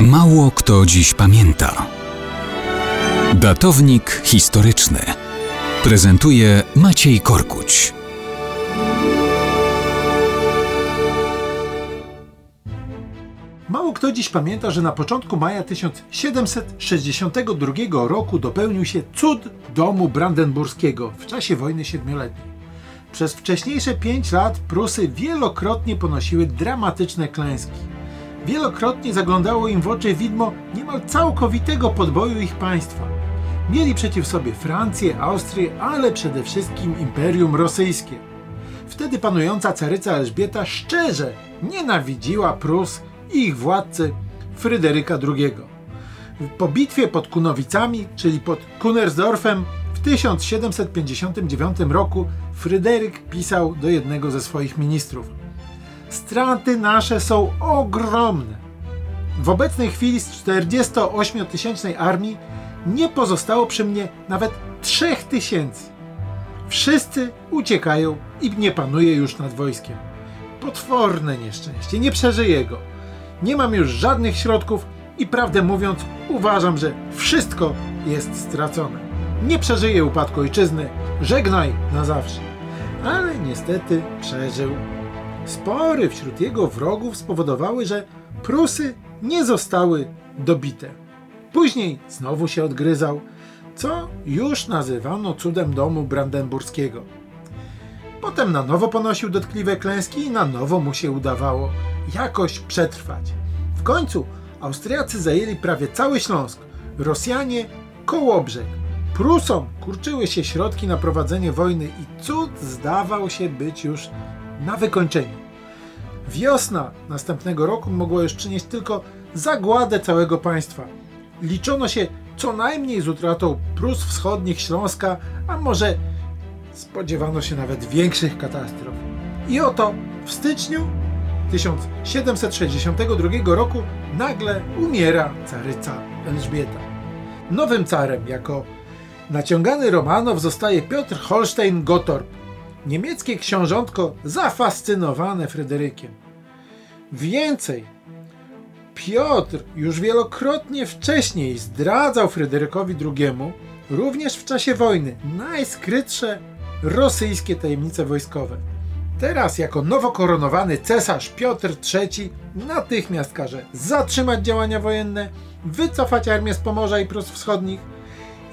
Mało kto dziś pamięta. Datownik historyczny prezentuje Maciej Korkuć. Mało kto dziś pamięta, że na początku maja 1762 roku dopełnił się cud domu brandenburskiego w czasie wojny siedmioletniej. Przez wcześniejsze pięć lat Prusy wielokrotnie ponosiły dramatyczne klęski. Wielokrotnie zaglądało im w oczy widmo niemal całkowitego podboju ich państwa. Mieli przeciw sobie Francję, Austrię, ale przede wszystkim Imperium Rosyjskie. Wtedy panująca caryca Elżbieta szczerze nienawidziła Prus i ich władcę Fryderyka II. Po bitwie pod Kunowicami, czyli pod Kunersdorfem w 1759 roku Fryderyk pisał do jednego ze swoich ministrów – straty nasze są ogromne. W obecnej chwili z 48-tysięcznej armii nie pozostało przy mnie nawet 3000. Wszyscy uciekają i nie panuje już nad wojskiem. Potworne nieszczęście, nie przeżyję go. Nie mam już żadnych środków i prawdę mówiąc, uważam, że wszystko jest stracone. Nie przeżyję upadku ojczyzny, żegnaj na zawsze. Ale niestety przeżył Spory wśród jego wrogów spowodowały, że Prusy nie zostały dobite. Później znowu się odgryzał, co już nazywano cudem domu brandenburskiego. Potem na nowo ponosił dotkliwe klęski i na nowo mu się udawało jakoś przetrwać. W końcu Austriacy zajęli prawie cały Śląsk, Rosjanie Kołobrzeg. Prusom kurczyły się środki na prowadzenie wojny i cud zdawał się być już na wykończeniu. Wiosna następnego roku mogła już przynieść tylko zagładę całego państwa. Liczono się co najmniej z utratą Prus Wschodnich Śląska, a może spodziewano się nawet większych katastrof. I oto w styczniu 1762 roku nagle umiera caryca Elżbieta. Nowym carem jako naciągany Romanow zostaje Piotr Holstein Gottorp, niemieckie książątko zafascynowane Fryderykiem. Więcej, Piotr już wielokrotnie wcześniej zdradzał Fryderykowi II, również w czasie wojny, najskrytsze rosyjskie tajemnice wojskowe. Teraz, jako nowo koronowany cesarz Piotr III, natychmiast każe zatrzymać działania wojenne, wycofać armię z Pomorza i Prus Wschodnich,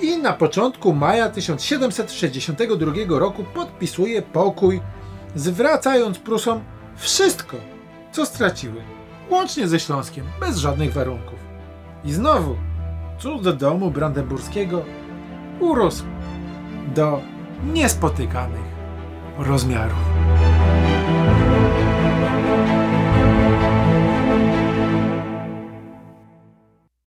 i na początku maja 1762 roku podpisuje pokój, zwracając Prusom wszystko, co straciły, łącznie ze Śląskiem, bez żadnych warunków. I znowu cud domu brandenburskiego urósł do niespotykanych rozmiarów.